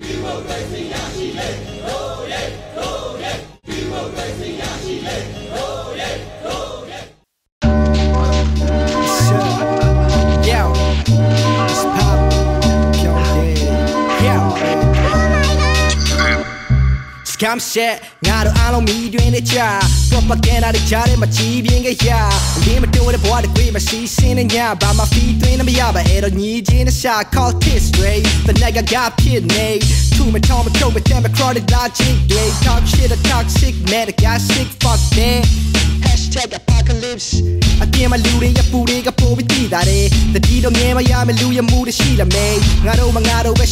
Yeah, Scam shit ငါတို့အားလုံးမိတွင်နေကြ propaganda တွေကြားထဲမှာကြီးပြင်းခဲ့ရလင်းမတိုးတဲ့ဘဝတစ်ခွေမရှိစင်းနေညဘာမှ fee သွင်းနေမရပါအဲ့တော့ညီချင်းနဲ့ရှာ call kiss straight the nigga got pit made two me tom me toe me damn me crowded logic they talk shit a toxic man I got sick fuck that hashtag apocalypse အပြင်မှာလူတွေရပူတွေကပိုပြီးတည်တာတယ်တတိတော့ငဲမရမယ်လူရမှုတွေရှိလာမေးငါတို့မငါတို့ပဲ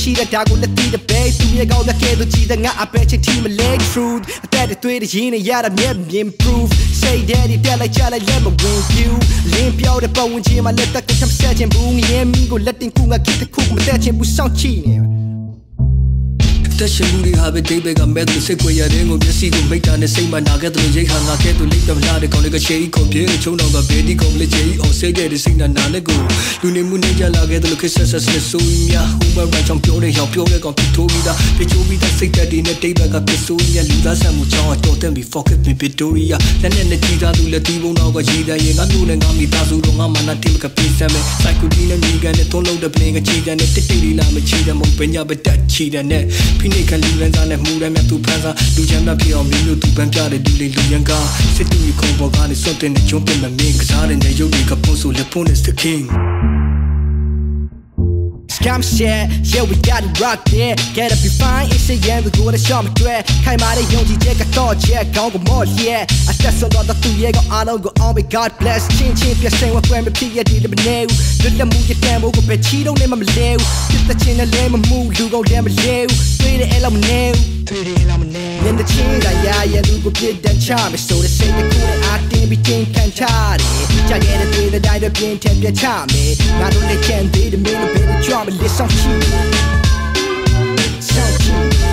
ရှိတဲ့ဒါကိုလက်တီးတဲ့ဘေးသူရဲ့ကောင်းတဲ့ကဲသူကြည့်တဲ့ငါအပဲချစ်တီမလဲ truth အသက်တွေတွေ့တဲ့ရင်းနဲ့ရတာမြဲမြင် proof say daddy တက်လိုက်ကြလိုက်လက်မဝင် you လင်းပြောတဲ့ပုံဝင်ချင်းမှာလက်တက်ကချမ်းဆက်ခြင်းဘူးငရဲမီကိုလက်တင်ကူငါကိတခုမတက်ခြင်းဘူးစောင့်ကြည့်နေတက်ရှင်မှုတွေဟာပဲဒိဗေကမဲ့သူစိတ်ွယ်ရတဲ့ကိုမျက်စိကိုမိတ်တာနဲ့စိတ်မှနာခဲ့တယ်လို့ရိတ်ခါငါခဲ့သူလိမ့်ပြမလာတဲ့ကောင်လေးကရှေးခုန်ပြေချုံတော့ကဘေဒီကောင်လေးချေအောင်စိတ်တဲ့စိတ်နာနာနဲ့ကိုလူနေမှုနေကြလာခဲ့တယ်လို့ခက်ဆက်ဆက်နဲ့ဆိုးမြဟူဘရချောင်ပြော တဲ့ရောက်ပြောတဲ့ကောင်ပြထိုးပြီးသားပြချိုးပြီးသားစိတ်တက်တွေနဲ့ဒိဗေကပြဆိုးရလူသားဆန်မှုချောင်းတော့တဲ့ be forget me Victoria လက်နဲ့နဲ့ကြည်သားသူလက်တီးဘုံတော့ကရည်တဲ့ရင်ငါမျိုးနဲ့ငါမိသားစုတော့ငါမနာတင်ကပြေးစမ်းမယ် psycho ဒီနဲ့ညီကန်နဲ့သုံးလုံးတဲ့ပလင်ကကြည်တဲ့နဲ့တိတ်တိတ်လေးလာမချီတဲ့မုံပညာပတက်ချီတဲ့နဲ့ဖိနေကလူရန်သားနဲ့မှုရမ်းမြတ်သူဖန်စားလူချမ်းသာဖြစ်အောင်မျိုးမျိုးသူပန်းပြတဲ့လူလေးလူရန်ကားစစ်တူခုံပေါ်ကနေစွန့်တဲ့နဲ့ကျုံးပင်မမင်းကစားတဲ့နေရုပ်တွေကပုံဆိုလက်ဖုန်းနဲ့ the king Scam shit, yeah we got it rock there Get up be fine, it's a yeah we go to show me တွေ့ခိုင်မာတဲ့ယုံကြည်ချက်ကတော့ချက်ကောင်းကမော့ yeah အသက်ဆုံးတော့သူရဲ့ကောအားလုံးကို all my god bless ချင်းချင်းပြဆိုင်ဝဲမဖြစ်ရတဲ့မနေဘူးလွတ်လပ်မှုရဲ့တန်ဖိုးကိုပဲချီတော့နေမှမလဲဘူးပြတ်တဲ့ချင်းနဲ့လဲမမှုလူကုန်လဲမလဲဘူးတွေ့တဲ့အဲ့လောက်မနေဘူး တွေ့တယ်လားမလဲမျက်နှာချင်းကရရသူကိုပြစ်ဒဏ်ချမယ်ဆိုတဲ့စိတ်တစ်ခုနဲ့အာတင်းပြီးတင်ခံချတယ်ကြာခဲ့တဲ့သေးတဲ့တိုင်းတွေပြင်းထန်ပြချမယ်ငါတို့လည်းချန်သေးတယ်မင်းတို့ဘယ်လိုကြွမလဲစောင့်ကြည့်စောင့်ကြည့်